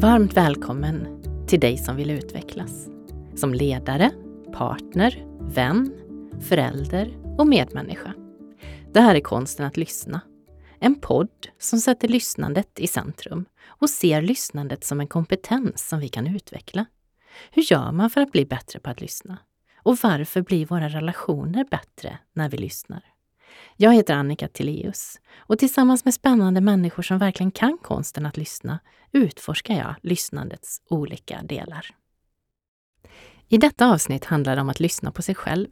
Varmt välkommen till dig som vill utvecklas. Som ledare, partner, vän, förälder och medmänniska. Det här är Konsten att lyssna. En podd som sätter lyssnandet i centrum och ser lyssnandet som en kompetens som vi kan utveckla. Hur gör man för att bli bättre på att lyssna? Och varför blir våra relationer bättre när vi lyssnar? Jag heter Annika Tilléus och tillsammans med spännande människor som verkligen kan konsten att lyssna utforskar jag lyssnandets olika delar. I detta avsnitt handlar det om att lyssna på sig själv.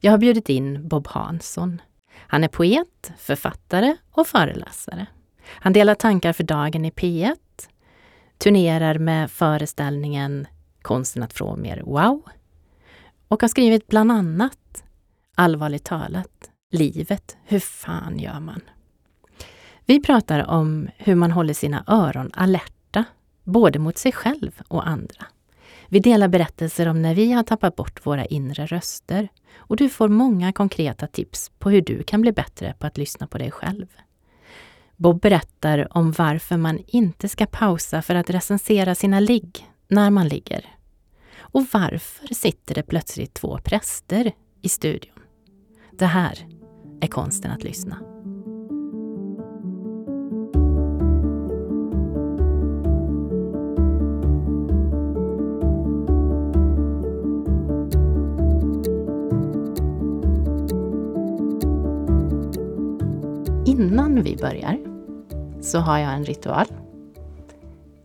Jag har bjudit in Bob Hansson. Han är poet, författare och föreläsare. Han delar tankar för dagen i P1, turnerar med föreställningen Konsten att få mer wow och har skrivit bland annat Allvarligt talat, livet, hur fan gör man? Vi pratar om hur man håller sina öron alerta, både mot sig själv och andra. Vi delar berättelser om när vi har tappat bort våra inre röster och du får många konkreta tips på hur du kan bli bättre på att lyssna på dig själv. Bob berättar om varför man inte ska pausa för att recensera sina ligg när man ligger. Och varför sitter det plötsligt två präster i studion? Det här är konsten att lyssna. Innan vi börjar så har jag en ritual.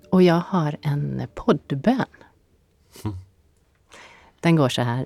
Och jag har en poddbön. Den går så här.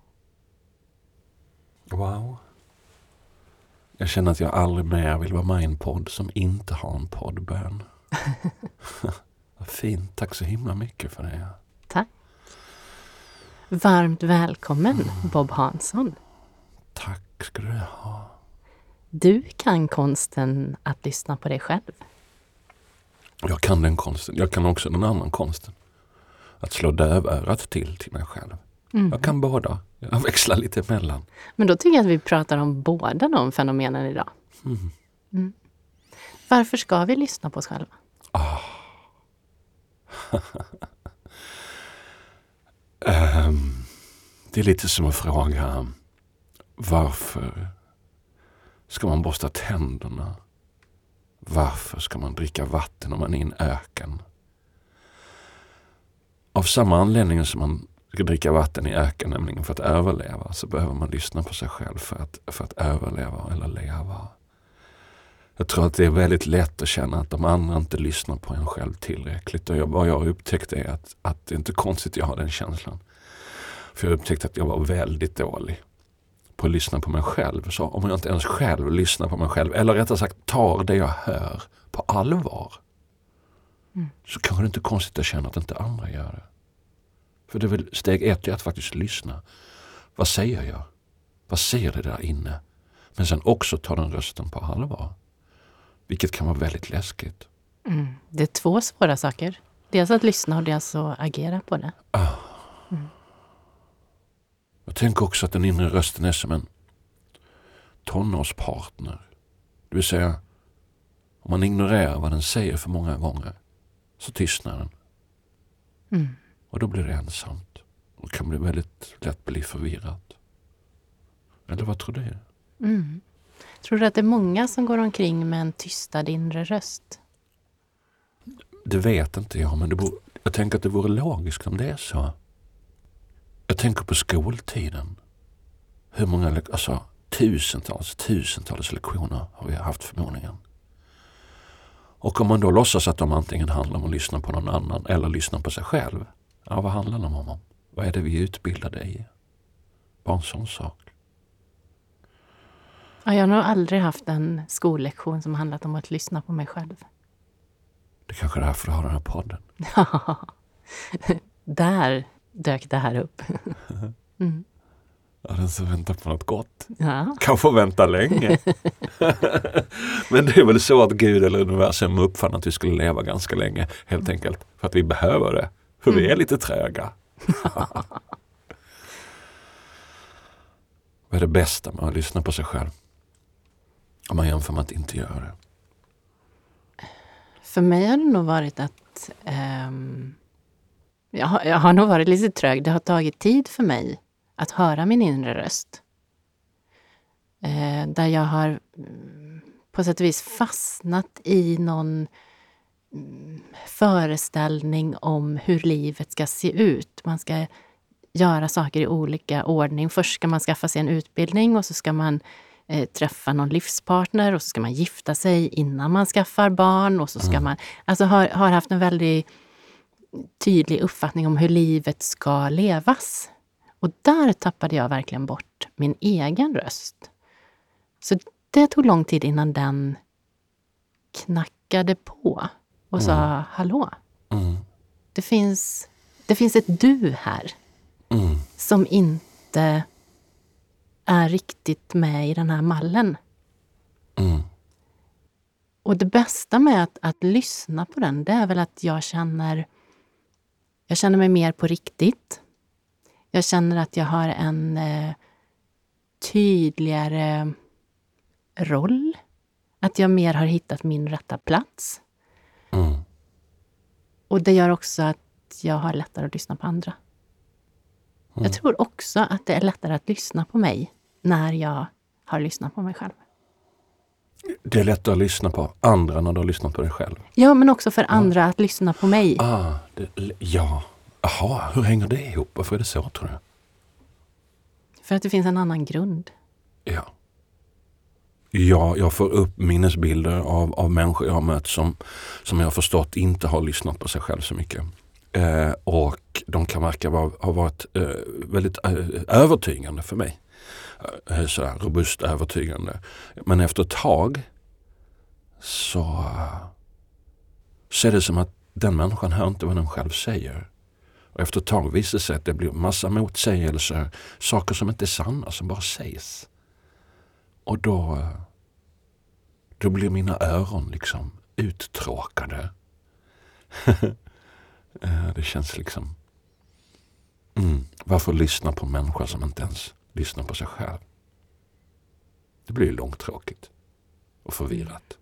Wow. Jag känner att jag aldrig mer vill vara med i en podd som inte har en poddbön. Vad fint. Tack så himla mycket för det. Tack. Varmt välkommen Bob Hansson. Tack ska du ha. Du kan konsten att lyssna på dig själv. Jag kan den konsten. Jag kan också den andra konsten. Att slå dövörat till till mig själv. Mm. Jag kan båda. Jag växlar lite emellan. Men då tycker jag att vi pratar om båda de fenomenen idag. Mm. Mm. Varför ska vi lyssna på oss själva? Ah. um, det är lite som att fråga varför ska man borsta tänderna? Varför ska man dricka vatten om man är i en öken? Av samma anledning som man ska dricka vatten i öken, nämligen för att överleva, så behöver man lyssna på sig själv för att, för att överleva eller leva. Jag tror att det är väldigt lätt att känna att de andra inte lyssnar på en själv tillräckligt. Och jag, vad jag har upptäckt är att, att det är inte konstigt att jag har den känslan. För jag har upptäckt att jag var väldigt dålig på att lyssna på mig själv. Så om jag inte ens själv lyssnar på mig själv, eller rättare sagt tar det jag hör på allvar. Mm. Så kanske det inte är konstigt att känna att inte andra gör det. För det är väl steg ett är att faktiskt lyssna. Vad säger jag? Vad säger det där inne? Men sen också ta den rösten på allvar. Vilket kan vara väldigt läskigt. Mm. Det är två svåra saker. Dels att lyssna och dels att agera på det. Ah. Mm. Jag tänker också att den inre rösten är som en tonårspartner. Det vill säga, om man ignorerar vad den säger för många gånger så tystnar den. Mm. Och då blir det ensamt. Och kan bli väldigt lätt bli förvirrat. Eller vad tror du? Mm. Tror du att det är många som går omkring med en tystad inre röst? Det vet inte jag, men borde, jag tänker att det vore logiskt om det är så. Jag tänker på skoltiden. Hur många, alltså tusentals, tusentals lektioner har vi haft förmodligen. Och om man då låtsas att de antingen handlar om att lyssna på någon annan eller lyssna på sig själv. Ja, vad handlar de om? Vad är det vi är utbildade i? Bara en sån sak. Ja, jag har nog aldrig haft en skollektion som handlat om att lyssna på mig själv. Det är kanske är därför du har den här podden. Ja, där dök det här upp. Mm. Ja, den som väntar på något gott Ja. kan få vänta länge. Men det är väl så att Gud eller universum uppfann att vi skulle leva ganska länge helt enkelt. För att vi behöver det. För vi är lite tröga. Vad är det bästa med att lyssna på sig själv? Om man jämför med att inte göra det. För mig har det nog varit att ehm, jag, har, jag har nog varit lite trög. Det har tagit tid för mig att höra min inre röst. Eh, där jag har mm, på sätt och vis fastnat i någon mm, föreställning om hur livet ska se ut. Man ska göra saker i olika ordning. Först ska man skaffa sig en utbildning och så ska man eh, träffa någon livspartner och så ska man gifta sig innan man skaffar barn och så ska man... Alltså har, har haft en väldigt tydlig uppfattning om hur livet ska levas. Och där tappade jag verkligen bort min egen röst. Så det tog lång tid innan den knackade på och sa hallå. Mm. Det finns, det finns ett du här Mm. som inte är riktigt med i den här mallen. Mm. Och det bästa med att, att lyssna på den, det är väl att jag känner jag känner mig mer på riktigt. Jag känner att jag har en eh, tydligare roll. Att jag mer har hittat min rätta plats. Mm. Och det gör också att jag har lättare att lyssna på andra. Jag tror också att det är lättare att lyssna på mig när jag har lyssnat på mig själv. Det är lättare att lyssna på andra när du har lyssnat på dig själv. Ja, men också för andra att lyssna på mig. Ah, det, ja. Jaha, hur hänger det ihop? Varför är det så tror du? För att det finns en annan grund. Ja jag, jag får upp minnesbilder av, av människor jag har mött som, som jag har förstått inte har lyssnat på sig själv så mycket. Eh, och de kan verka vara, ha varit eh, väldigt eh, övertygande för mig. Eh, eh, sådär robust övertygande. Men efter ett tag så, eh, så är det som att den människan hör inte vad den själv säger. Och efter ett tag visar det sig att det blir massa motsägelser, saker som inte är sanna, som bara sägs. Och då, eh, då blir mina öron liksom uttråkade. Eh, det känns liksom... Mm, varför lyssna på en människa som inte ens lyssnar på sig själv? Det blir ju långtråkigt och förvirrat.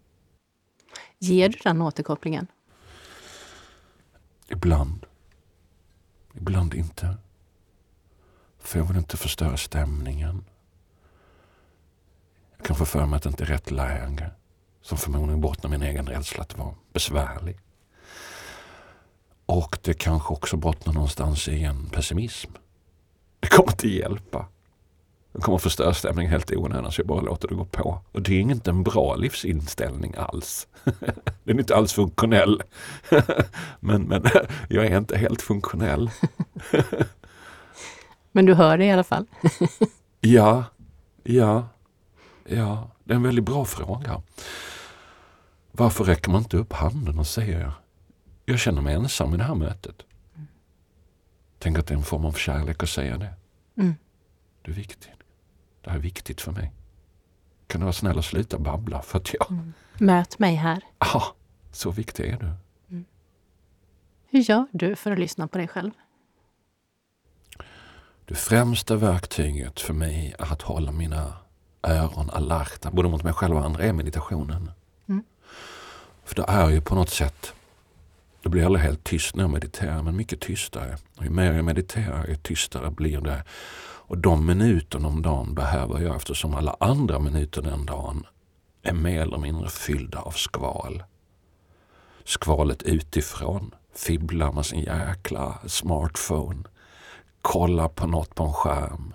Ger du den återkopplingen? Ibland. Ibland inte. För jag vill inte förstöra stämningen. Jag kan få för mig att det inte är rätt läge. Som förmodligen bottnar min egen rädsla att vara besvärlig. Och det kanske också bottnar någonstans i en pessimism. Det kommer inte hjälpa. Det kommer förstöra stämningen helt i onödan så jag bara låter det gå på. Och det är inte en bra livsinställning alls. Den är inte alls funktionell. men, men jag är inte helt funktionell. Men du hör det i alla fall. Ja, ja, ja. Det är en väldigt bra fråga. Varför räcker man inte upp handen och säger jag känner mig ensam i det här mötet? Tänk att det är en form av kärlek att säga det. Mm. Du är viktig. Det här är viktigt för mig. Kan du vara snäll och sluta babbla för att jag... Möt mig här. Ah, så viktig är du. Hur gör du för att lyssna på dig själv? Det främsta verktyget för mig att hålla mina öron alerta, både mot mig själv och andra, är meditationen. Mm. För det är ju på något sätt, det blir aldrig helt tyst när jag mediterar, men mycket tystare. Och ju mer jag mediterar, ju tystare blir det. Och de minuterna om dagen behöver jag eftersom alla andra minuter den dagen är mer eller mindre fyllda av skval. Skvalet utifrån, fibblar med sin jäkla smartphone kolla på något på en skärm.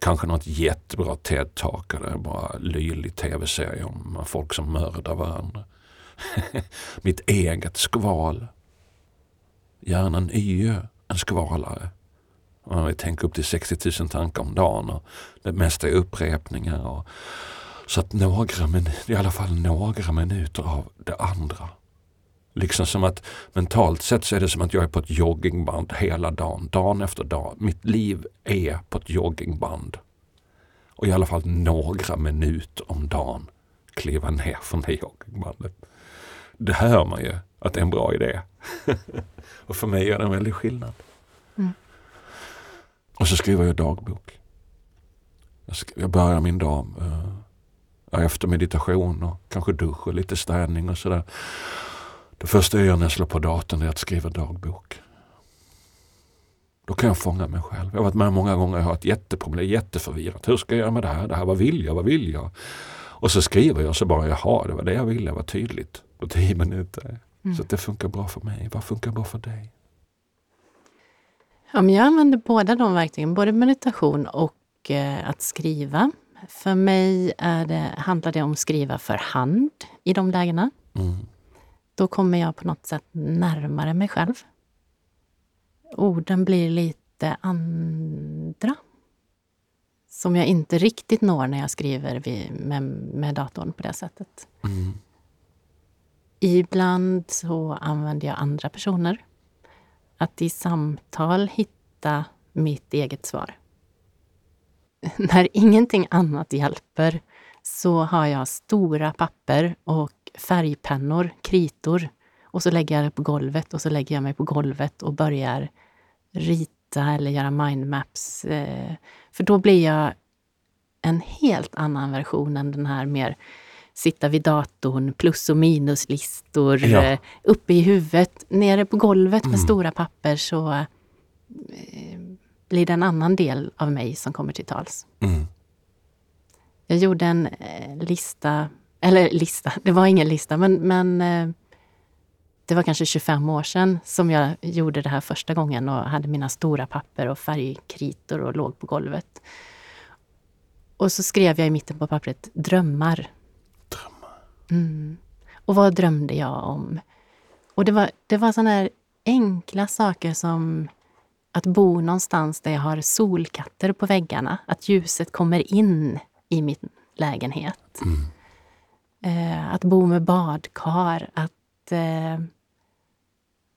Kanske något jättebra TED-talk eller bara löjlig tv-serie om folk som mördar varandra. Mitt eget skval. Gärna en yö, en skvalare. Man vill tänka upp till 60 000 tankar om dagen och det mesta är upprepningar. Och, så att några men, i alla fall några minuter av det andra Liksom som att mentalt sett så är det som att jag är på ett joggingband hela dagen, dagen efter dag. Mitt liv är på ett joggingband. Och i alla fall några minuter om dagen kliva ner från det joggingbandet. Det hör man ju att det är en bra idé. och för mig gör det en väldig skillnad. Mm. Och så skriver jag dagbok. Jag börjar min dag uh, efter meditation och kanske dusch och lite städning och sådär. Det första jag gör när jag slår på datorn är att skriva dagbok. Då kan jag fånga mig själv. Jag har varit med många gånger jag har ett jätteproblem, jätteförvirrat. Hur ska jag göra med det här? Det här vad vill jag? Vad vill jag? Och så skriver jag så bara, jaha, det var det jag ville, det var tydligt. På tio minuter. Mm. Så det funkar bra för mig. Vad funkar bra för dig? Ja, jag använder båda de verktygen, både meditation och eh, att skriva. För mig är det, handlar det om att skriva för hand i de lägena. Mm. Då kommer jag på något sätt närmare mig själv. Orden blir lite andra. Som jag inte riktigt når när jag skriver med, med datorn på det sättet. Mm. Ibland så använder jag andra personer. Att i samtal hitta mitt eget svar. När ingenting annat hjälper så har jag stora papper och färgpennor, kritor. Och så lägger jag det på golvet och så lägger jag mig på golvet och börjar rita eller göra mindmaps. Eh, för då blir jag en helt annan version än den här mer sitta vid datorn, plus och minuslistor, ja. Eh, uppe i huvudet. Nere på golvet med mm. stora papper så eh, blir det en annan del av mig som kommer till tals. Mm. Jag gjorde en lista, eller lista, det var ingen lista, men, men eh, det var kanske 25 år sedan som jag gjorde det här första gången och hade mina stora papper och färgkritor och låg på golvet. Och så skrev jag i mitten på pappret drömmar. Drömmar. Mm. Och vad drömde jag om? Och det var, det var sådana här enkla saker som att bo någonstans där jag har solkatter på väggarna. Att ljuset kommer in i min lägenhet. Mm. Eh, att bo med badkar, att eh,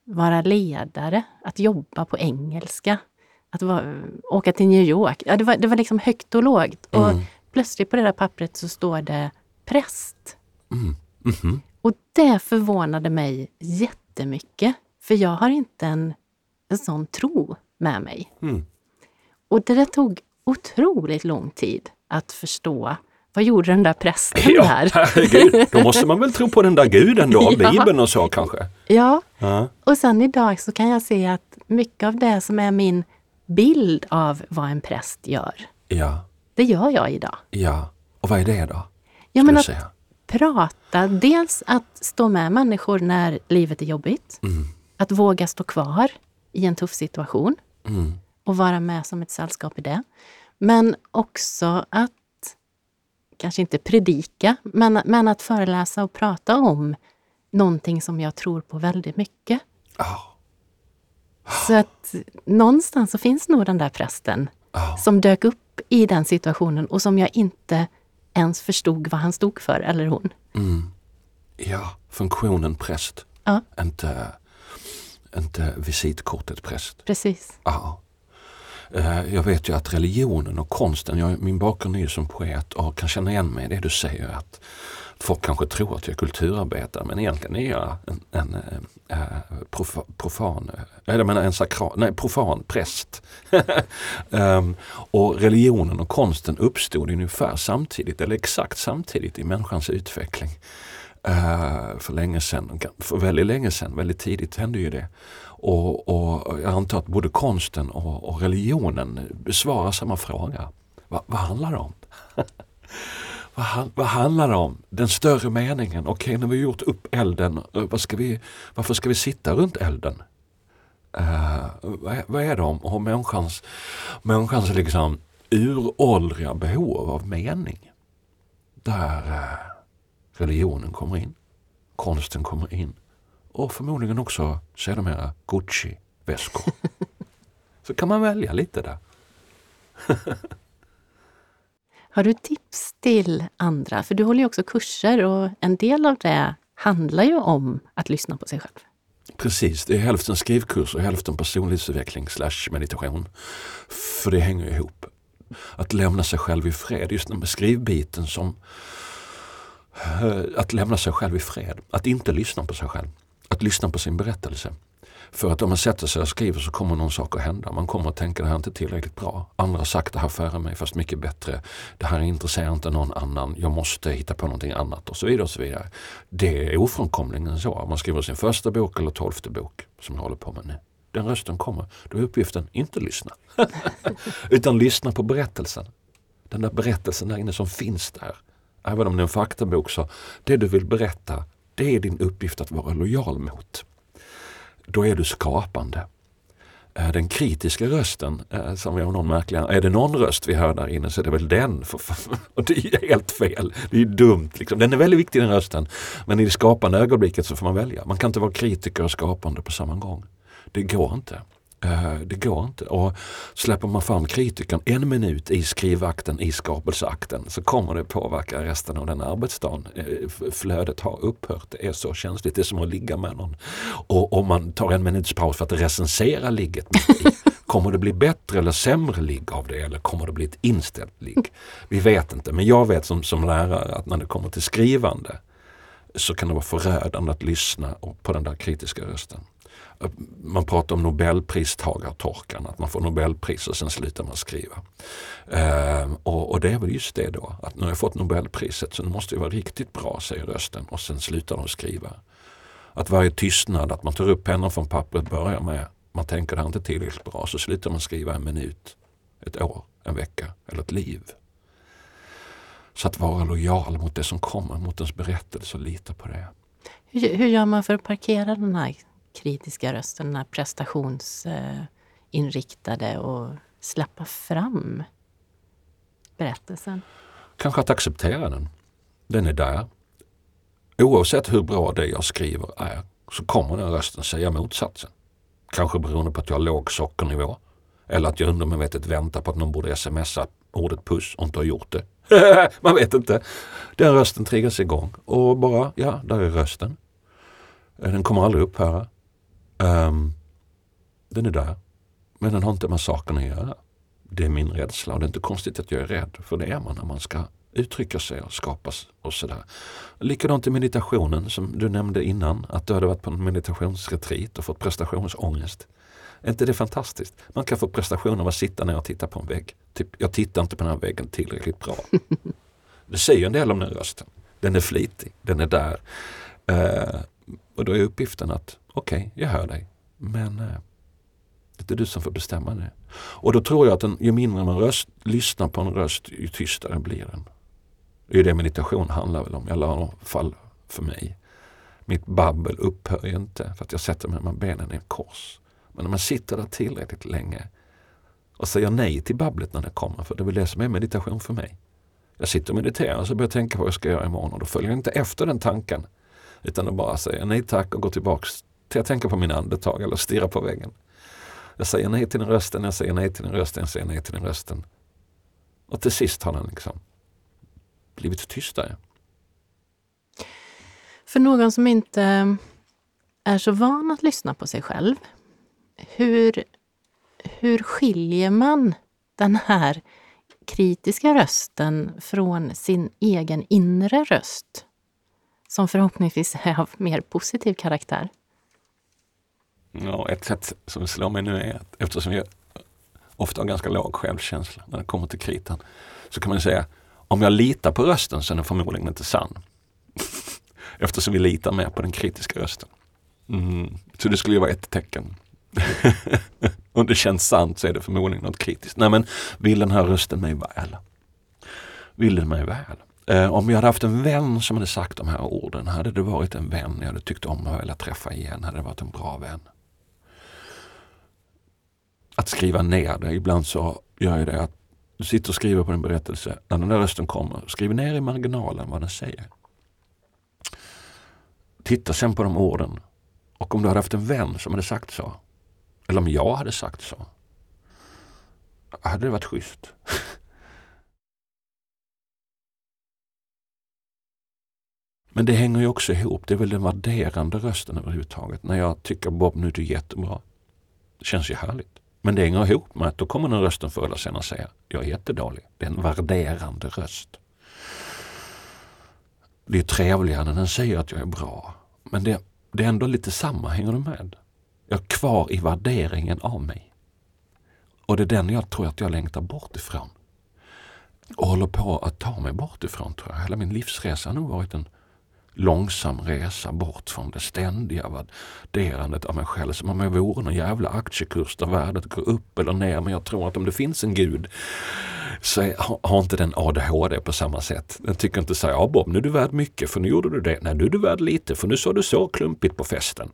vara ledare, att jobba på engelska, att vara, åka till New York. Ja, det, var, det var liksom högt och lågt. Mm. Och plötsligt på det där pappret så står det präst. Mm. Mm -hmm. Och det förvånade mig jättemycket. För jag har inte en, en sån tro med mig. Mm. Och det där tog otroligt lång tid att förstå vad gjorde den där prästen ja, där? Herregud, då måste man väl tro på den där guden då, ja. Bibeln och så kanske? Ja. ja, och sen idag så kan jag se att mycket av det som är min bild av vad en präst gör, ja. det gör jag idag. Ja, och vad är det då? Ja, men att säga? prata, dels att stå med människor när livet är jobbigt. Mm. Att våga stå kvar i en tuff situation mm. och vara med som ett sällskap i det. Men också att, kanske inte predika, men, men att föreläsa och prata om någonting som jag tror på väldigt mycket. Oh. Så att någonstans så finns nog den där prästen oh. som dök upp i den situationen och som jag inte ens förstod vad han stod för, eller hon. Mm. Ja, funktionen präst. Ja. Inte, inte visitkortet präst. Precis. Ja. Eh, jag vet ju att religionen och konsten, jag, min bakgrund är ju som poet och kan känna igen mig i det du säger att folk kanske tror att jag är kulturarbetare men egentligen är jag en, en, eh, en profa, profan, eh, jag menar en sakral, nej, profan präst. um, och religionen och konsten uppstod ungefär samtidigt eller exakt samtidigt i människans utveckling. Uh, för länge sedan, för väldigt länge sedan, väldigt tidigt hände ju det. Och, och jag antar att både konsten och, och religionen besvarar samma fråga. Va, vad handlar det om? vad, vad, handlar det om? Den större meningen. Okej, okay, när vi har gjort upp elden, vad ska vi, varför ska vi sitta runt elden? Uh, vad, vad, är det om? Och människans, människans liksom uråldriga behov av mening. Där uh, religionen kommer in, konsten kommer in och förmodligen också sedermera Gucci-väskor. Så kan man välja lite där. Har du tips till andra? För du håller ju också kurser och en del av det handlar ju om att lyssna på sig själv. Precis, det är hälften skrivkurs och hälften personlighetsutveckling slash meditation. För det hänger ihop. Att lämna sig själv i fred, just den skrivbiten som eh, att lämna sig själv i fred. Att inte lyssna på sig själv. Att lyssna på sin berättelse. För att om man sätter sig och skriver så kommer någon sak att hända. Man kommer att tänka det här är inte tillräckligt bra. Andra har sagt det här före mig fast mycket bättre. Det här intresserar inte någon annan. Jag måste hitta på någonting annat och så vidare. och så vidare. Det är ofrånkomligen så. Om man skriver sin första bok eller tolfte bok som jag håller på med nu. Den rösten kommer. Då är uppgiften inte lyssna. Utan lyssna på berättelsen. Den där berättelsen där inne som finns där. Även om det är en faktabok så det du vill berätta det är din uppgift att vara lojal mot då är du skapande. Eh, den kritiska rösten, eh, som vi har någon märklig, är det någon röst vi hör där inne så är det väl den. Och det är helt fel. Det är dumt. Liksom. Den är väldigt viktig den rösten. Men i det skapande ögonblicket så får man välja. Man kan inte vara kritiker och skapande på samma gång. Det går inte. Eh, det går inte. Och släpper man fram kritikern en minut i skrivakten, i skapelseakten, så kommer det påverka resten av den arbetsdagen. Eh, flödet har upphört. Det är så känsligt. Det är som att ligga med någon. Och om man tar en minuts paus för att recensera ligget Kommer det bli bättre eller sämre ligg av det eller kommer det bli ett inställt ligg? Vi vet inte, men jag vet som, som lärare att när det kommer till skrivande så kan det vara förödande att lyssna på den där kritiska rösten man pratar om nobelpristagartorkan, att man får nobelpris och sen slutar man skriva. Eh, och, och, det är väl just det då, att nu har jag fått nobelpriset så nu måste jag vara riktigt bra, säger rösten och sen slutar de skriva. Att varje tystnad, att man tar upp pennan från pappret, börjar med man tänker det här är inte tillräckligt bra, så slutar man skriva en minut, ett år, en vecka eller ett liv. Så att vara lojal mot det som kommer, mot ens berättelse och lita på det. Hur, hur gör man för att parkera den här kritiska rösten, den här prestationsinriktade och släppa fram berättelsen? Kanske att acceptera den. Den är där. Oavsett hur bra det jag skriver är så kommer den rösten säga motsatsen. Kanske beroende på att jag har låg sockernivå. Eller att jag undermedvetet väntar på att någon borde smsa ordet puss och inte har gjort det. Man vet inte. Den rösten triggas igång och bara, ja, där är rösten. Den kommer aldrig upphöra. Um, den är där. Men den har inte med saken att göra. Det är min rädsla och det är inte konstigt att jag är rädd. För det är man när man ska uttrycka sig och skapas och sådär. Likadant i meditationen som du nämnde innan. Att du hade varit på en meditationsretreat och fått prestationsångest. Är inte det fantastiskt? Man kan få prestation av att sitta ner och titta på en vägg. Typ, jag tittar inte på den här väggen tillräckligt bra. Det säger en del om den rösten. Den är flitig, den är där. Uh, och då är uppgiften att okej, okay, jag hör dig. Men eh, det är du som får bestämma det. Och då tror jag att den, ju mindre man röst, lyssnar på en röst, ju tystare blir den. Det är det meditation handlar väl om, i alla fall för mig. Mitt babbel upphör ju inte för att jag sätter mig med benen i kors. Men när man sitter där tillräckligt länge och säger nej till babblet när det kommer, för det är väl det som är meditation för mig. Jag sitter och mediterar och så börjar jag tänka på vad jag ska göra imorgon och då följer jag inte efter den tanken. Utan att bara säga nej tack och gå tillbaks till att tänka på min andetag eller stirra på väggen. Jag säger nej till den rösten, jag säger nej till den rösten, jag säger nej till den rösten. Och till sist har den liksom blivit tystare. För någon som inte är så van att lyssna på sig själv, hur, hur skiljer man den här kritiska rösten från sin egen inre röst? Som förhoppningsvis är av mer positiv karaktär. Ja, ett sätt som slår mig nu är att eftersom jag ofta har ganska låg självkänsla när det kommer till kritan, så kan man säga om jag litar på rösten så är den förmodligen inte sann. Eftersom vi litar mer på den kritiska rösten. Mm. Så det skulle ju vara ett tecken. om det känns sant så är det förmodligen något kritiskt. Nej men vill den här rösten mig väl? Vill den mig väl? Eh, om jag hade haft en vän som hade sagt de här orden, hade det varit en vän jag hade tyckt om och velat träffa igen, hade det varit en bra vän att skriva ner det. Ibland så gör jag det att du sitter och skriver på en berättelse. När den där rösten kommer, skriv ner i marginalen vad den säger. Titta sen på de orden. Och om du hade haft en vän som hade sagt så. Eller om jag hade sagt så. Hade det varit schysst. Men det hänger ju också ihop. Det är väl den värderande rösten överhuvudtaget. När jag tycker Bob nu är du jättebra. Det känns ju härligt. Men det hänger ihop med att då kommer den rösten förr eller senare säga jag är jättedålig. Det är en värderande röst. Det är trevligare när den säger att jag är bra. Men det, det är ändå lite samma, hänger du med? Jag är kvar i värderingen av mig. Och det är den jag tror att jag längtar bort ifrån. Och håller på att ta mig bort ifrån tror jag. Hela min livsresa har nog varit en långsam resa bort från det ständiga värderandet av mig själv. Som om jag vore någon jävla aktiekurs där värdet går upp eller ner. Men jag tror att om det finns en gud så har inte den ADHD på samma sätt. Den tycker inte så ja Bob, nu är du värd mycket för nu gjorde du det. Nej, nu är du värd lite för nu sa du så klumpigt på festen.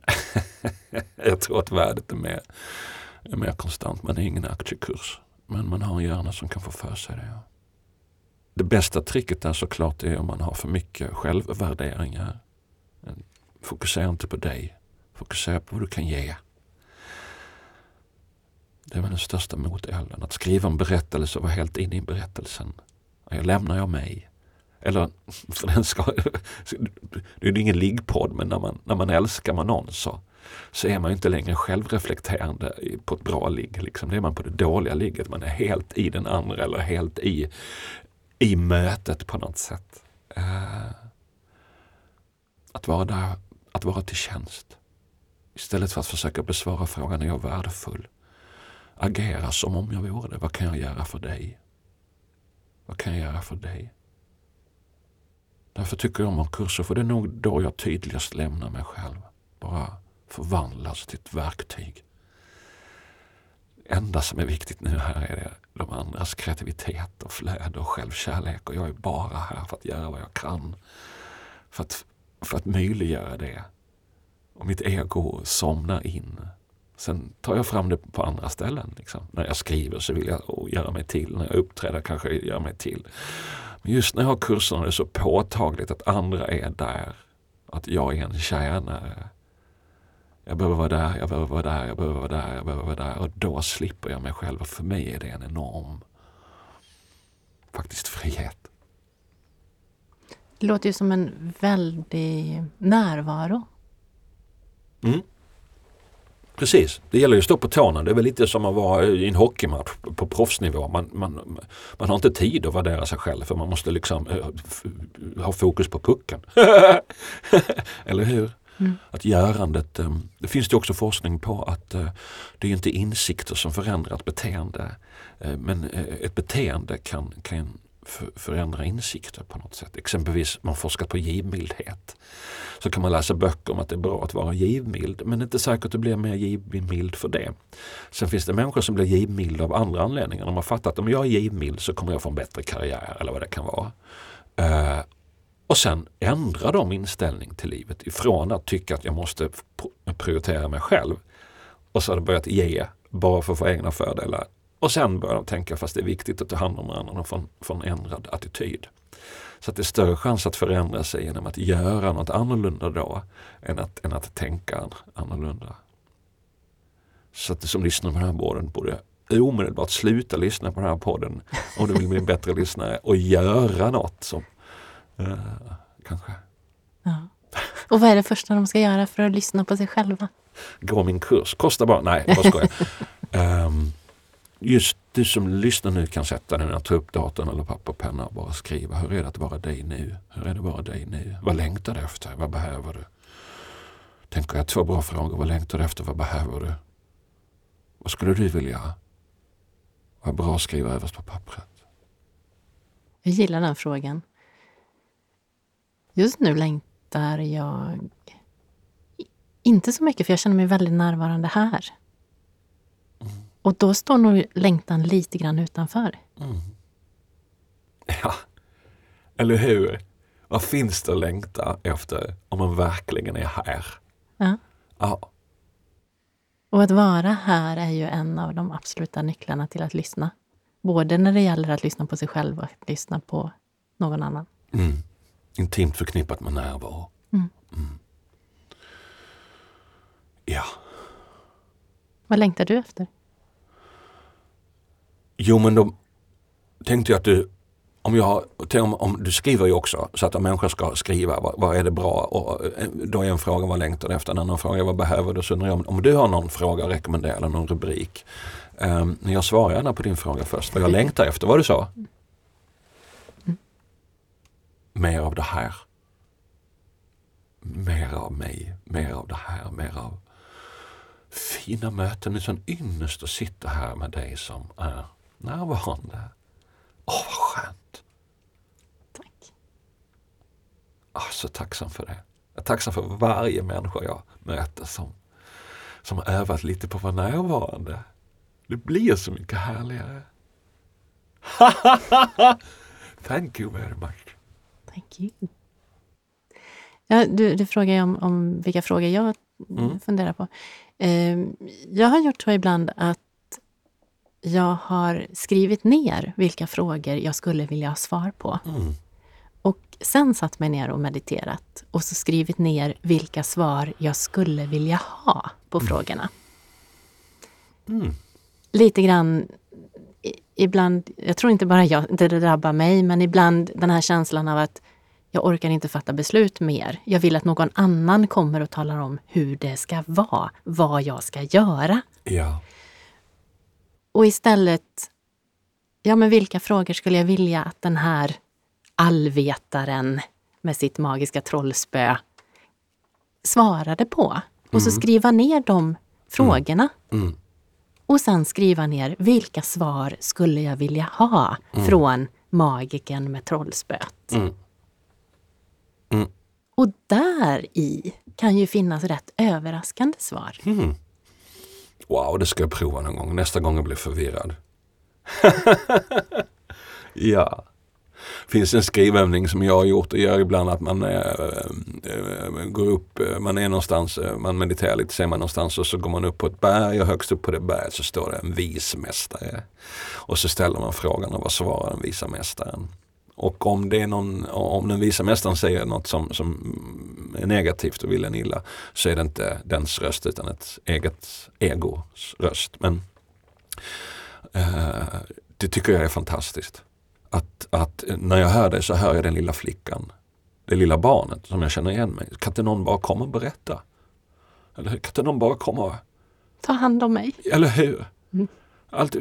jag tror att värdet är mer, är mer konstant. Man är ingen aktiekurs. Men man har en hjärna som kan få för sig det. Det bästa tricket är såklart är om man har för mycket självvärderingar. Fokusera inte på dig. Fokusera på vad du kan ge. Det var den största motelden. Att skriva en berättelse och vara helt inne i berättelsen. Jag lämnar jag mig. Eller för den ska, det är ingen liggpodd men när man, när man älskar man någon så, så är man inte längre självreflekterande på ett bra ligg. Liksom. Det är man på det dåliga ligget. Man är helt i den andra eller helt i, i mötet på något sätt. Eh, att vara där, att vara till tjänst. Istället för att försöka besvara frågan, är jag värdefull? agera som om jag vore det. Vad kan jag göra för dig? Vad kan jag göra för dig? Därför tycker jag om att kurser, för det är nog då jag tydligast lämnar mig själv. Bara förvandlas till ett verktyg. Det enda som är viktigt nu här är det de andras kreativitet och flöde och självkärlek och jag är bara här för att göra vad jag kan. För att, för att möjliggöra det. Och mitt ego somnar in Sen tar jag fram det på andra ställen. Liksom. När jag skriver så vill jag göra mig till. När jag uppträder kanske jag gör mig till. Men just när jag har kurserna är det så påtagligt att andra är där. Att jag är en tjänare. Jag behöver vara där, jag behöver vara där, jag behöver vara där, jag behöver vara där. Och då slipper jag mig själv. Och för mig är det en enorm faktiskt frihet. Det låter ju som en väldig närvaro. Mm. Precis, det gäller ju att stå på tårna. Det är väl lite som att vara i en hockeymatch på proffsnivå. Man, man, man har inte tid att värdera sig själv för man måste liksom uh, ha fokus på pucken. Eller hur? Mm. Att görandet, ehm, det finns det också forskning på att eh, det är inte insikter som förändrar ett beteende. Eh, men eh, ett beteende kan, kan förändra insikter på något sätt. Exempelvis man forskar på givmildhet. Så kan man läsa böcker om att det är bra att vara givmild men det är inte säkert att du blir mer givmild för det. Sen finns det människor som blir givmilda av andra anledningar. De har fattat att om jag är givmild så kommer jag få en bättre karriär eller vad det kan vara. Och sen ändrar de inställning till livet ifrån att tycka att jag måste prioritera mig själv och så har det börjat ge bara för att få egna fördelar och sen börjar de tänka fast det är viktigt att ta hand om varandra och få en ändrad attityd. Så att det är större chans att förändra sig genom att göra något annorlunda då än att, än att tänka annorlunda. Så att du som lyssnar på den här podden borde omedelbart sluta lyssna på den här podden om du vill bli en bättre lyssnare och göra något som uh, kanske. Ja. Och vad är det första de ska göra för att lyssna på sig själva? Gå min kurs, kostar bara, nej jag skojar. um, just du som lyssnar nu kan sätta dig ner, ta upp datorn eller papper och penna och bara skriva. Hur är det att vara dig nu? Hur är det att vara dig nu? Vad längtar du efter? Vad behöver du? Tänker jag två bra frågor. Vad längtar du efter? Vad behöver du? Vad skulle du vilja? Vad bra att skriva överst på pappret. Jag gillar den frågan. Just nu längtar jag inte så mycket, för jag känner mig väldigt närvarande här. Och då står nog längtan lite grann utanför. Mm. Ja, eller hur? Vad finns det att längta efter om man verkligen är här? Ja. ja. Och att vara här är ju en av de absoluta nycklarna till att lyssna. Både när det gäller att lyssna på sig själv och att lyssna på någon annan. Mm. Intimt förknippat med närvaro. Mm. Mm. Ja. Vad längtar du efter? Jo men då tänkte jag att du om, jag, om, om, du skriver ju också så att människor ska skriva vad, vad är det bra och eh, då är en fråga vad längtar du efter, en annan fråga vad behöver du? Så undrar jag om, om du har någon fråga att rekommendera eller någon rubrik. Um, jag svarar gärna på din fråga först, vad jag längtar efter, vad du sa? Mer av det här. Mer av mig, mer av det här, mer av fina möten. Det är sån ynnest att sitta här med dig som är närvarande. Åh, vad skönt! Tack. Åh, så tacksam för det. Jag är tacksam för varje människa jag möter som, som har övat lite på att vara närvarande. Det blir så mycket härligare. Thank you very much. Thank you. Ja, du, du frågar om, om vilka frågor jag mm. funderar på. Eh, jag har gjort så ibland att jag har skrivit ner vilka frågor jag skulle vilja ha svar på. Mm. Och sen satt mig ner och mediterat och så skrivit ner vilka svar jag skulle vilja ha på mm. frågorna. Mm. Lite grann ibland, jag tror inte bara jag, det drabbar mig, men ibland den här känslan av att jag orkar inte fatta beslut mer. Jag vill att någon annan kommer och talar om hur det ska vara, vad jag ska göra. Ja. Och istället, ja men vilka frågor skulle jag vilja att den här allvetaren med sitt magiska trollspö svarade på? Och så mm. skriva ner de frågorna. Mm. Mm. Och sen skriva ner vilka svar skulle jag vilja ha mm. från magiken med trollspöet. Mm. Mm. Och där i kan ju finnas rätt överraskande svar. Mm. Wow, det ska jag prova någon gång. Nästa gång jag blir förvirrad. ja finns en skrivövning som jag har gjort och gör ibland att man äh, äh, går upp, eh, man är någonstans, man mediterar lite, ser man någonstans och så går man upp på ett berg och högst upp på det berget så står det en vismästare. Och så ställer man frågan och vad svarar den visa mästaren? Och om, det är någon, om den visa mästaren säger något som, som är negativt och vill en illa så är det inte dens röst utan ett eget egos röst. Men eh, det tycker jag är fantastiskt. Att, att när jag hör det så hör jag den lilla flickan, det lilla barnet som jag känner igen mig. Kan inte någon bara komma och berätta? Eller kan inte någon bara komma och... Ta hand om mig. Eller hur? Mm. Allt,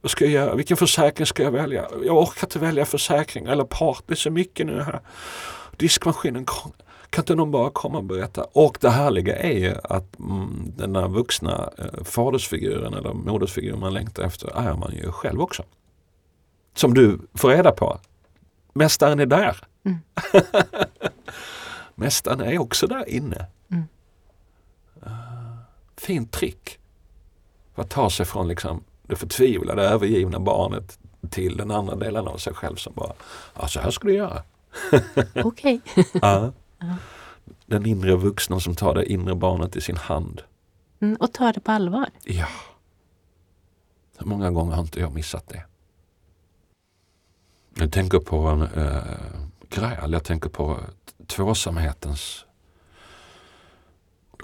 vad ska jag göra? Vilken försäkring ska jag välja? Jag orkar inte välja försäkring eller part. Det är så mycket nu här. Diskmaskinen kan inte någon bara komma och berätta? Och det härliga är ju att mm, den där vuxna eh, fadersfiguren eller modersfiguren man längtar efter är man ju själv också. Som du får reda på. Mästaren är där. Mm. Mästaren är också där inne. Mm. Uh, fint trick. Att ta sig från liksom det förtvivlade, övergivna barnet till den andra delen av sig själv som bara, ja så här ska du göra. Okej. ja. Den inre vuxna som tar det inre barnet i sin hand. Mm, och tar det på allvar. Ja. Hur många gånger har inte jag missat det? Jag tänker på en äh, gräl, jag tänker på tvåsamhetens...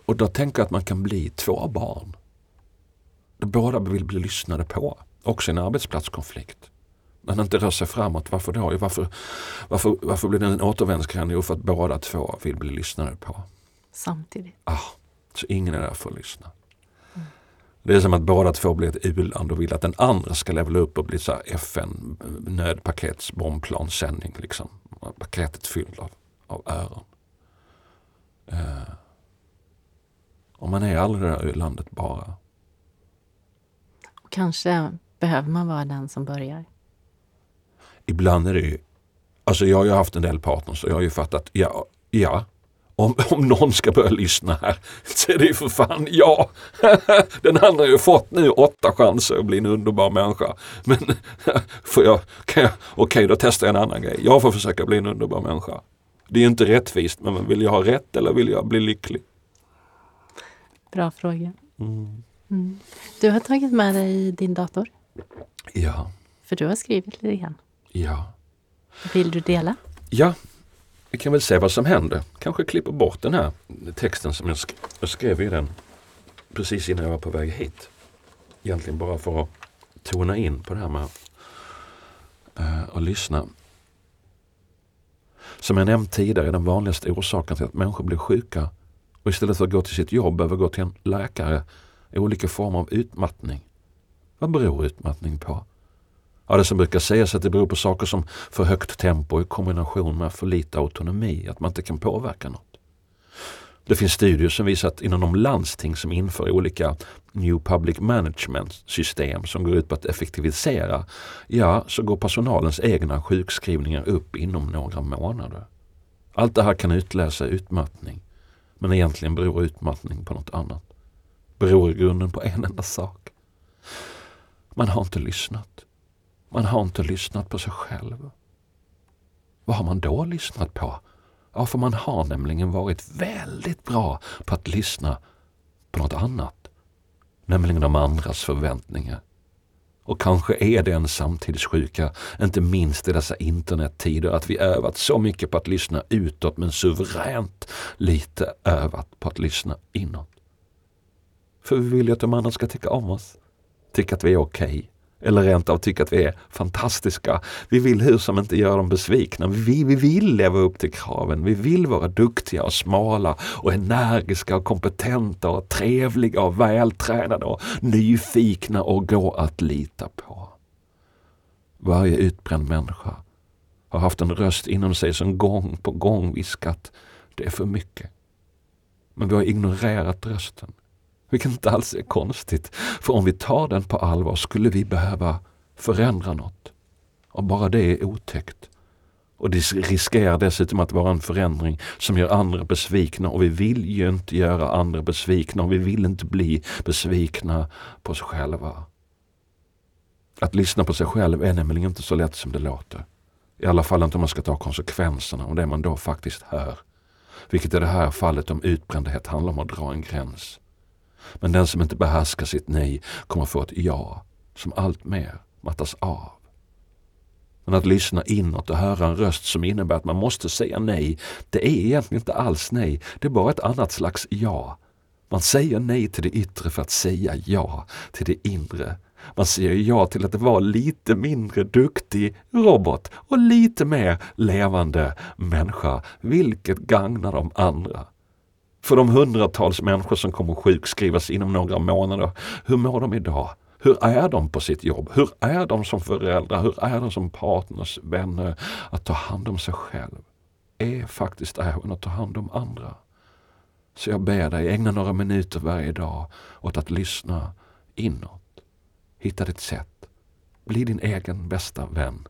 Och då tänker jag att man kan bli två barn båda vill bli lyssnade på. Också i en arbetsplatskonflikt. Det inte rör sig framåt, varför då? Varför, varför, varför blir det en återvändsgränd? Jo, för att båda två vill bli lyssnade på. Samtidigt. Ah, så ingen är där för att lyssna. Det är som att båda två blir ett u-land och vill att den andra ska levela upp och bli så FN nödpakets bombplansändning. Liksom. Paketet fyllt av, av öron. Uh, och man är aldrig det där u-landet bara. Kanske behöver man vara den som börjar. Ibland är det ju, alltså jag har ju haft en del partners och jag har ju fattat, ja, ja, om, om någon ska börja lyssna här så är det ju för fan ja. Den andra har ju fått nu åtta chanser att bli en underbar människa. Men får jag, kan jag, okej då testar jag en annan grej. Jag får försöka bli en underbar människa. Det är ju inte rättvist men vill jag ha rätt eller vill jag bli lycklig? Bra fråga. Mm. Mm. Du har tagit med dig din dator? Ja. För du har skrivit lite grann? Ja. Vill du dela? Ja, vi kan väl se vad som händer. Kanske klipper bort den här texten som jag, sk jag skrev i den precis innan jag var på väg hit. Egentligen bara för att tona in på det här med uh, att lyssna. Som jag nämnt tidigare är den vanligaste orsaken till att människor blir sjuka och istället för att gå till sitt jobb behöver gå till en läkare är olika former av utmattning. Vad beror utmattning på? Ja, det som brukar sägas att det beror på saker som för högt tempo i kombination med för lite autonomi, att man inte kan påverka något. Det finns studier som visar att inom de landsting som inför olika New Public Management system som går ut på att effektivisera, ja, så går personalens egna sjukskrivningar upp inom några månader. Allt det här kan utläsa utmattning. Men egentligen beror utmattning på något annat. Beror i grunden på en enda sak. Man har inte lyssnat. Man har inte lyssnat på sig själv. Vad har man då lyssnat på? Ja, för man har nämligen varit väldigt bra på att lyssna på något annat. Nämligen de andras förväntningar. Och kanske är det en samtidssjuka, inte minst i dessa internettider, att vi övat så mycket på att lyssna utåt men suveränt lite övat på att lyssna inåt. För vi vill ju att de andra ska tycka om oss, tycka att vi är okej. Okay eller rent av tycka att vi är fantastiska. Vi vill hur som inte göra dem besvikna. Vi, vi vill leva upp till kraven. Vi vill vara duktiga och smala och energiska och kompetenta och trevliga och vältränade och nyfikna och gå att lita på. Varje utbränd människa har haft en röst inom sig som gång på gång viskat det är för mycket. Men vi har ignorerat rösten. Vilket inte alls är konstigt. För om vi tar den på allvar skulle vi behöva förändra något. Och bara det är otäckt. Och det riskerar dessutom att vara en förändring som gör andra besvikna och vi vill ju inte göra andra besvikna och vi vill inte bli besvikna på oss själva. Att lyssna på sig själv är nämligen inte så lätt som det låter. I alla fall inte om man ska ta konsekvenserna av det man då faktiskt hör. Vilket i det här fallet om utbrändhet handlar om att dra en gräns. Men den som inte behärskar sitt nej kommer få ett ja som alltmer mattas av. Men att lyssna inåt och höra en röst som innebär att man måste säga nej, det är egentligen inte alls nej. Det är bara ett annat slags ja. Man säger nej till det yttre för att säga ja till det inre. Man säger ja till att vara lite mindre duktig robot och lite mer levande människa, vilket gagnar de andra. För de hundratals människor som kommer sjukskrivas inom några månader, hur mår de idag? Hur är de på sitt jobb? Hur är de som föräldrar? Hur är de som partners, vänner? Att ta hand om sig själv är faktiskt även att ta hand om andra. Så jag ber dig, ägna några minuter varje dag åt att lyssna inåt. Hitta ditt sätt. Bli din egen bästa vän.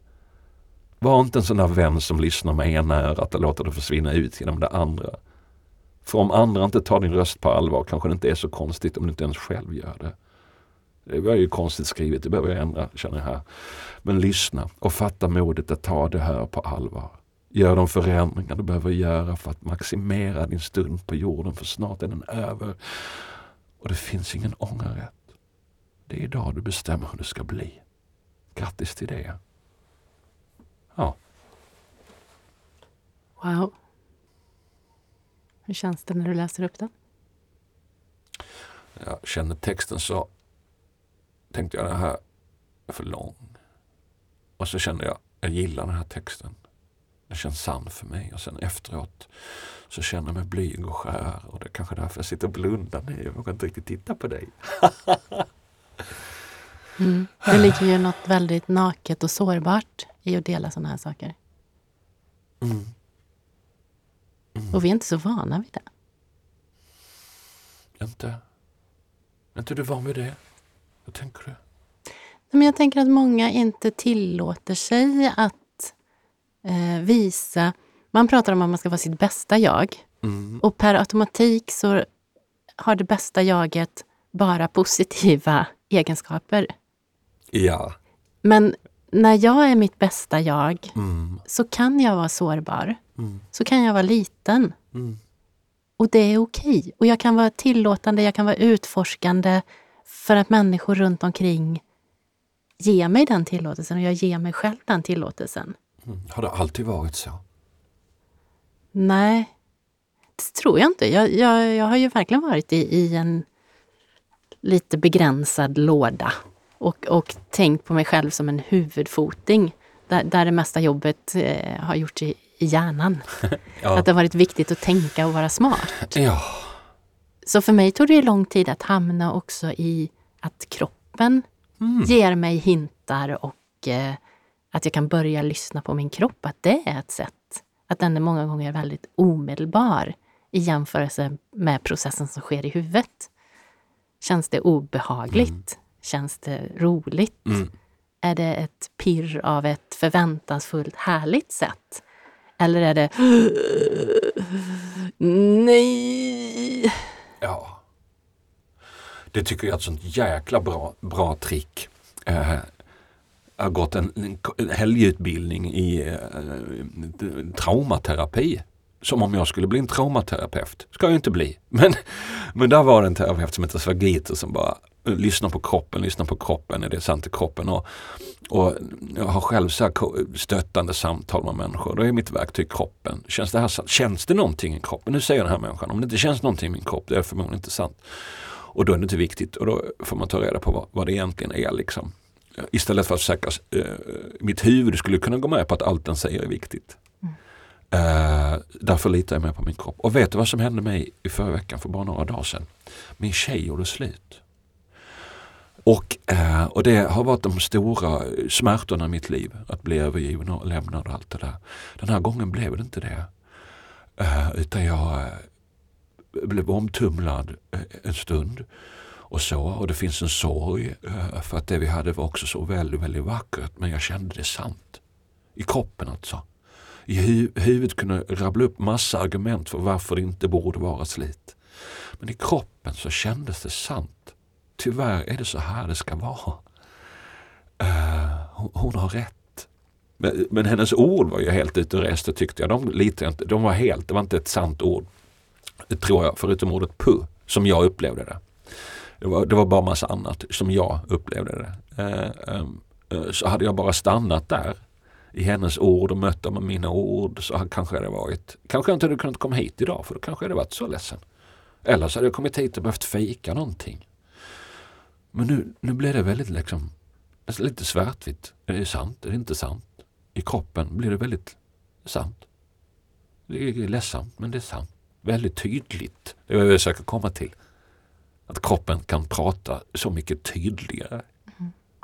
Var inte en sån där vän som lyssnar med ena örat och låter det försvinna ut genom det andra. För om andra inte tar din röst på allvar kanske det inte är så konstigt om du inte ens själv gör det. Det var ju konstigt skrivet, det behöver jag ändra känner jag här. Men lyssna och fatta modet att ta det här på allvar. Gör de förändringar du behöver göra för att maximera din stund på jorden för snart är den över. Och det finns ingen ångerrätt. Det är idag du bestämmer hur det ska bli. Grattis till det. Ja. Wow. Hur känns det när du läser upp den? Jag känner texten så tänkte jag den här är för lång. Och så kände jag, jag gillar den här texten. Den känns sann för mig och sen efteråt så känner jag mig blyg och skär och det är kanske därför jag sitter och blundar nu. Jag vågar inte riktigt titta på dig. mm. Det ligger ju något väldigt naket och sårbart i att dela sådana här saker. Mm. Mm. Och vi är inte så vana vid det. Inte? Är inte du van vid det? Vad tänker du? Men jag tänker att många inte tillåter sig att eh, visa... Man pratar om att man ska vara sitt bästa jag. Mm. Och per automatik så har det bästa jaget bara positiva egenskaper. Ja. Men när jag är mitt bästa jag mm. så kan jag vara sårbar. Mm. Så kan jag vara liten. Mm. Och det är okej. Okay. Och jag kan vara tillåtande, jag kan vara utforskande för att människor runt omkring ger mig den tillåtelsen och jag ger mig själv den tillåtelsen. Mm. Har det alltid varit så? Nej, det tror jag inte. Jag, jag, jag har ju verkligen varit i, i en lite begränsad låda och, och tänkt på mig själv som en huvudfoting där, där det mesta jobbet eh, har gjorts i, i hjärnan. Ja. Att det har varit viktigt att tänka och vara smart. ja. Så för mig tog det lång tid att hamna också i att kroppen Mm. ger mig hintar och eh, att jag kan börja lyssna på min kropp. Att det är ett sätt. Att den är många gånger väldigt omedelbar i jämförelse med processen som sker i huvudet. Känns det obehagligt? Känns det roligt? Mm. Är det ett pirr av ett förväntansfullt härligt sätt? Eller är det Nej! Ja. Det tycker jag är ett sånt jäkla bra, bra trick. Eh, jag har gått en, en, helgutbildning i eh, traumaterapi. Som om jag skulle bli en traumaterapeut. Ska jag inte bli. Men, men där var det en terapeut som heter Svagito som bara Lyssna på kroppen, lyssna på kroppen, är det sant i kroppen? Och, och jag har själv så här stöttande samtal med människor. Då är mitt verktyg kroppen. Känns det, här, sant? känns det någonting i kroppen? Nu säger den här människan, om det inte känns någonting i min kropp, det är förmodligen inte sant. Och då är det inte viktigt och då får man ta reda på vad, vad det egentligen är. Liksom. Istället för att försöka, eh, mitt huvud skulle kunna gå med på att allt den säger är viktigt. Eh, därför litar jag mer på min kropp. Och vet du vad som hände mig i förra veckan för bara några dagar sedan? Min tjej gjorde slut. Och, eh, och det har varit de stora smärtorna i mitt liv. Att bli övergiven och lämnad och allt det där. Den här gången blev det inte det. Eh, utan jag eh, blev omtumlad eh, en stund. Och så, och det finns en sorg eh, för att det vi hade var också så väldigt, väldigt vackert. Men jag kände det sant. I kroppen alltså. I hu- huvudet kunde jag rabbla upp massa argument för varför det inte borde vara slit. Men i kroppen så kändes det sant. Tyvärr är det så här det ska vara. Uh, hon, hon har rätt. Men, men hennes ord var ju helt ute och reste tyckte jag. De, litade inte, de var helt, det var inte ett sant ord. Tror jag, förutom ordet pu, som jag upplevde det. Det var, det var bara massa annat som jag upplevde det. Uh, um, uh, så hade jag bara stannat där i hennes ord och mött dem med mina ord så kanske det varit, kanske jag inte hade kunnat komma hit idag för då kanske jag hade varit så ledsen. Eller så hade jag kommit hit och behövt fejka någonting. Men nu, nu blir det väldigt liksom, alltså lite svartvitt. Är det sant? Är det inte sant? I kroppen blir det väldigt sant. Det är ledsamt men det är sant. Väldigt tydligt. Det är vad jag försöker komma till. Att kroppen kan prata så mycket tydligare.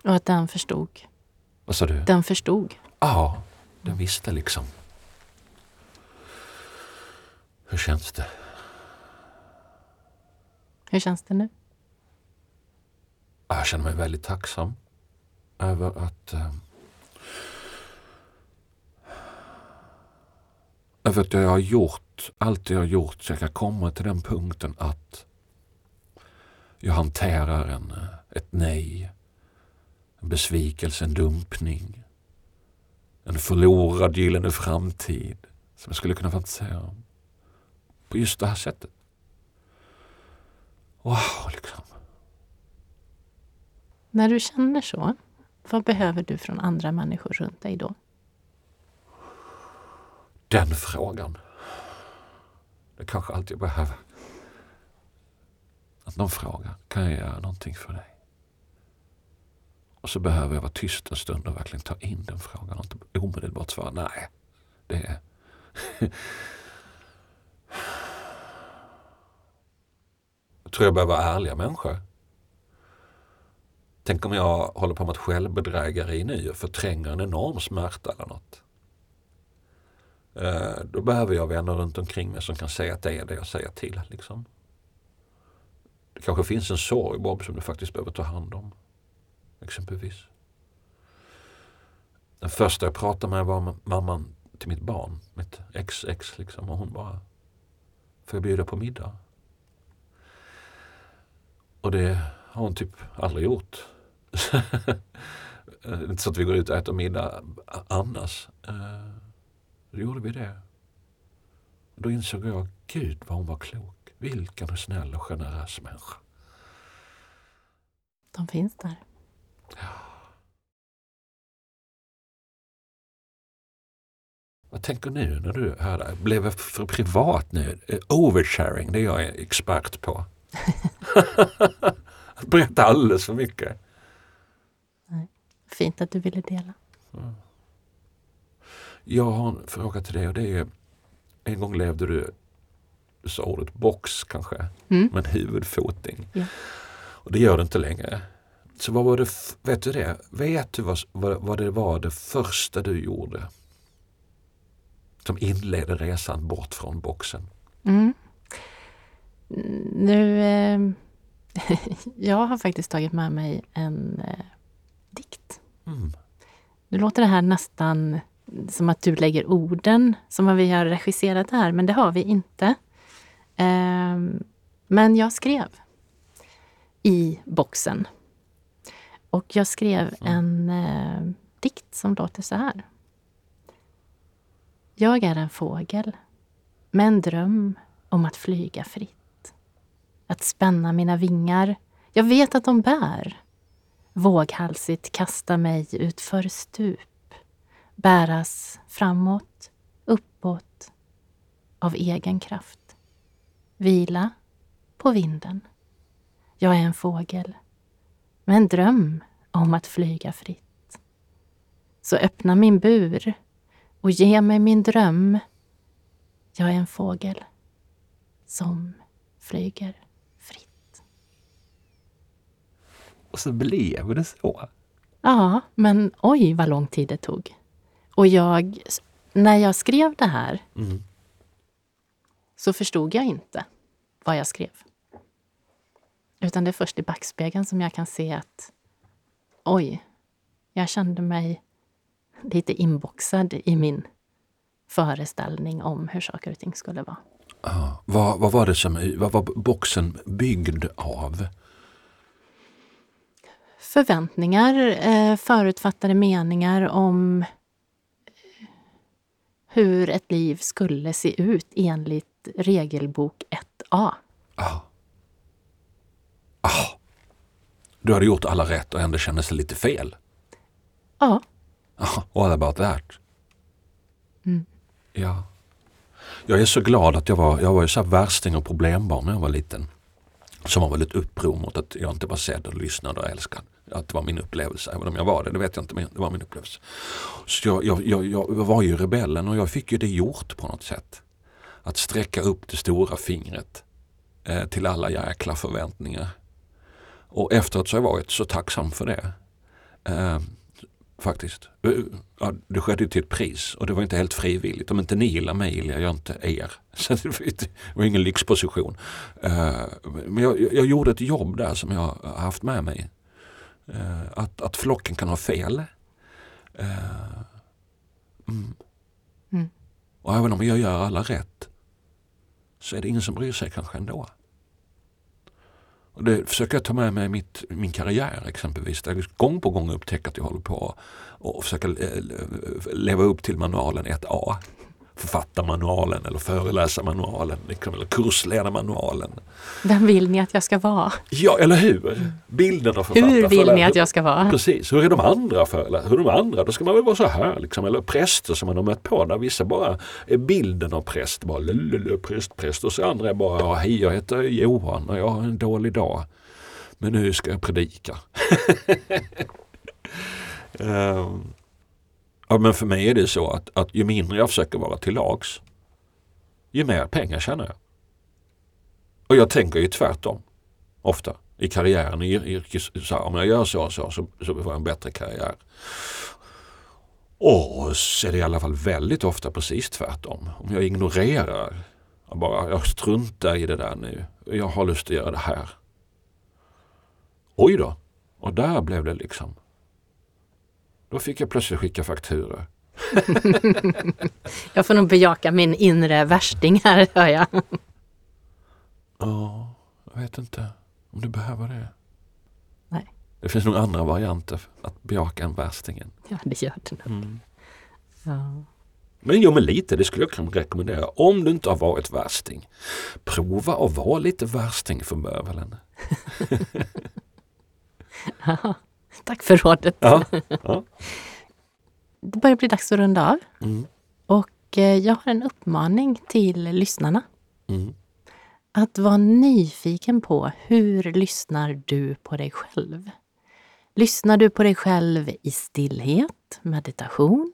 Och att den förstod. Vad sa du? Den förstod. Ja, den visste liksom. Hur känns det? Hur känns det nu? Jag känner mig väldigt tacksam över att eh, över att jag har gjort allt jag har gjort så jag kan komma till den punkten att jag hanterar en, eh, ett nej, en besvikelse, en dumpning, en förlorad gyllene framtid som jag skulle kunna fantisera om. På just det här sättet. Wow, liksom. När du känner så, vad behöver du från andra människor runt dig då? Den frågan. Det kanske allt jag behöver. Att någon frågar, kan jag göra någonting för dig? Och så behöver jag vara tyst en stund och verkligen ta in den frågan och inte omedelbart svara nej. Det är... jag tror jag behöver vara ärliga människor. Tänk om jag håller på med ett självbedrägeri nu och förtränger en enorm smärta eller något. Eh, då behöver jag vänner runt omkring mig som kan säga att det är det jag säger till. Liksom. Det kanske finns en sorg Bob som du faktiskt behöver ta hand om. Exempelvis. Den första jag pratade med var mamman till mitt barn, mitt ex-ex liksom. Och hon bara, får jag bjuda på middag? Och det har hon typ aldrig gjort. Är inte så att vi går ut och äter middag annars. Eh, Då gjorde vi det. Då insåg jag, gud vad hon var klok. Vilken snäll och generös människa. De finns där. Vad tänker nu när du hör det? Blev jag för privat nu? Eh, Oversharing, det är jag expert på. Att berätta alldeles för mycket. Fint att du ville dela. Jag har en fråga till dig och det är En gång levde du, du sa ordet box kanske, Mm. men huvudfoting. Ja. Och det gör du inte längre. Så vad var det, vet du det? Vet du vad, vad, vad det var det första du gjorde? Som inledde resan bort från boxen. Mm. Nu, eh, jag har faktiskt tagit med mig en eh, dikt. Mm. Nu låter det här nästan som att du lägger orden, som att vi har regisserat här, men det har vi inte. Ehm, men jag skrev i boxen. Och jag skrev en eh, dikt som låter så här. Jag är en fågel med en dröm om att flyga fritt. Att spänna mina vingar. Jag vet att de bär. Våghalsigt kasta mig utför stup. Bäras framåt, uppåt av egen kraft. Vila på vinden. Jag är en fågel med en dröm om att flyga fritt. Så öppna min bur och ge mig min dröm. Jag är en fågel som flyger fritt. Och så blev det så. Ja, men oj vad lång tid det tog. Och jag, när jag skrev det här Mm. så förstod jag inte vad jag skrev. Utan det är först i backspegeln som jag kan se att oj, jag kände mig lite inboxad i min föreställning om hur saker och ting skulle vara. Ja. Vad, vad var det som, vad var boxen byggd av? Förväntningar, eh, förutfattade meningar om eh, hur ett liv skulle se ut enligt regelbok 1a. Ah. Ah. Du hade gjort alla rätt och ändå kändes det lite fel. Ja, Ah, What about that? Mm. Ja. Jag är så glad att jag var, jag var ju så här värsting och problembarn när jag var liten. Som var väldigt uppror mot att jag inte var sedd och lyssnad och älskad. Att det var min upplevelse, även om jag var det, det vet jag inte, men det var min upplevelse. Så jag, jag, jag, jag var ju rebellen och jag fick ju det gjort på något sätt. Att sträcka upp det stora fingret eh, till alla jäkla förväntningar. Och efteråt så har jag varit så tacksam för det. Eh, faktiskt. Eh, ja, det skedde ju till ett pris och det var inte helt frivilligt. Om inte ni gillar mig gillar jag inte er. Så det var ingen lyxposition. Eh, Men jag, jag gjorde ett jobb där som jag har haft med mig. Eh, Att, att flocken kan ha fel. Eh, Mm. Mm. Och även om jag gör alla rätt så är det ingen som bryr sig kanske ändå. Och det försöker jag ta med mig i mitt, min karriär exempelvis. Där jag gång på gång upptäcker att jag håller på och försöka eh, leva upp till manualen 1A. Författarmanualen eller föreläsarmanualen liksom, eller kursledarmanualen. vem vill ni att jag ska vara? Ja, eller hur? Bilden av författare. Hur vill ni att jag ska vara? Precis, hur är de andra för? Hur är de andra? Då ska man väl vara så här liksom. Eller präster som man har mött på där vissa bara är bilden av präst. Bara lululu, präst, präst. Och så andra är bara ja, hej jag heter Johan och jag har en dålig dag. Men nu ska jag predika. Ehm, ja, men för mig är det så att, att ju mindre jag försöker vara till lags ju mer pengar tjänar jag. Och jag tänker ju tvärtom ofta i karriären, i yrkes, så här, om jag gör så och så, så så får jag en bättre karriär. Och så är det i alla fall väldigt ofta precis tvärtom. Om jag ignorerar, jag bara jag struntar i det där nu, jag har lust att göra det här. Oj då, och där blev det liksom. Då fick jag plötsligt skicka fakturor. Jag får nog bejaka min inre värsting här, hör jag. Ja, jag vet inte om du behöver det. Nej. Det finns nog andra varianter att bejaka än värstingen. Ja, det gör det nog. Mm. Ja. Men jo, men lite, det skulle jag kunna rekommendera. Om du inte har varit värsting, prova att vara lite värsting för bövelen. Tack för rådet. Ja. ja. Det börjar bli dags att runda av. Mm. Och eh, jag har en uppmaning till lyssnarna. Mm. Att vara nyfiken på hur lyssnar du på dig själv? Lyssnar du på dig själv i stillhet, meditation?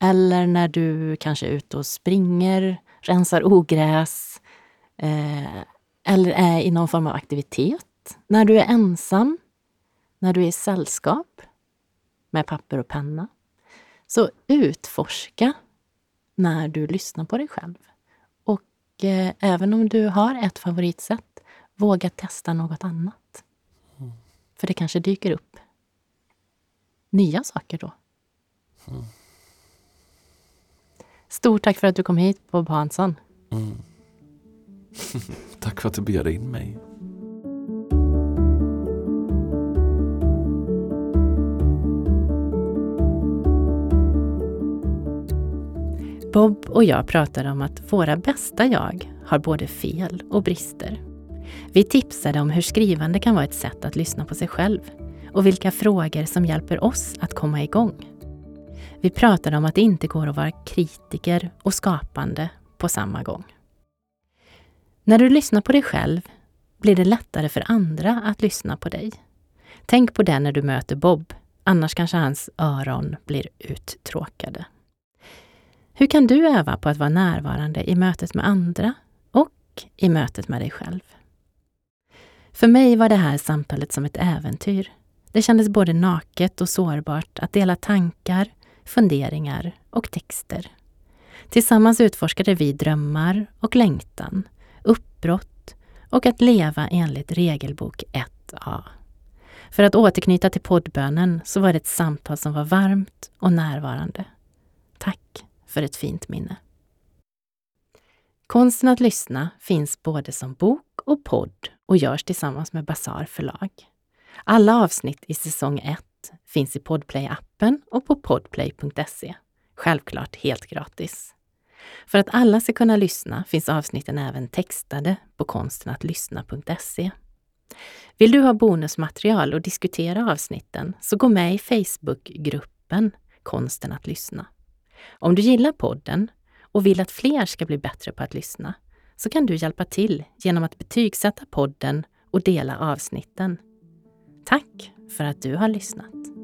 Eller när du kanske är ute och springer, rensar ogräs eh, eller är i någon form av aktivitet. När du är ensam, när du är i sällskap med papper och penna. Så utforska när du lyssnar på dig själv. Och eh, även om du har ett favoritsätt, våga testa något annat. Mm. För det kanske dyker upp nya saker då. Mm. Stort tack för att du kom hit, Bob Hansson. Mm. tack för att du bjöd in mig. Bob och jag pratade om att våra bästa jag har både fel och brister. Vi tipsade om hur skrivande kan vara ett sätt att lyssna på sig själv och vilka frågor som hjälper oss att komma igång. Vi pratade om att det inte går att vara kritiker och skapande på samma gång. När du lyssnar på dig själv blir det lättare för andra att lyssna på dig. Tänk på det när du möter Bob, annars kanske hans öron blir uttråkade. Hur kan du öva på att vara närvarande i mötet med andra och i mötet med dig själv? För mig var det här samtalet som ett äventyr. Det kändes både naket och sårbart att dela tankar, funderingar och texter. Tillsammans utforskade vi drömmar och längtan, uppbrott och att leva enligt regelbok 1a. För att återknyta till poddbönen så var det ett samtal som var varmt och närvarande. Tack för ett fint minne. Konsten att lyssna finns både som bok och podd och görs tillsammans med Bazar förlag. Alla avsnitt i säsong 1 finns i Podplay-appen och på podplay.se. Självklart helt gratis. För att alla ska kunna lyssna finns avsnitten även textade på konstenattlyssna.se. Vill du ha bonusmaterial och diskutera avsnitten så gå med i Facebookgruppen Konsten att lyssna. Om du gillar podden och vill att fler ska bli bättre på att lyssna så kan du hjälpa till genom att betygsätta podden och dela avsnitten. Tack för att du har lyssnat.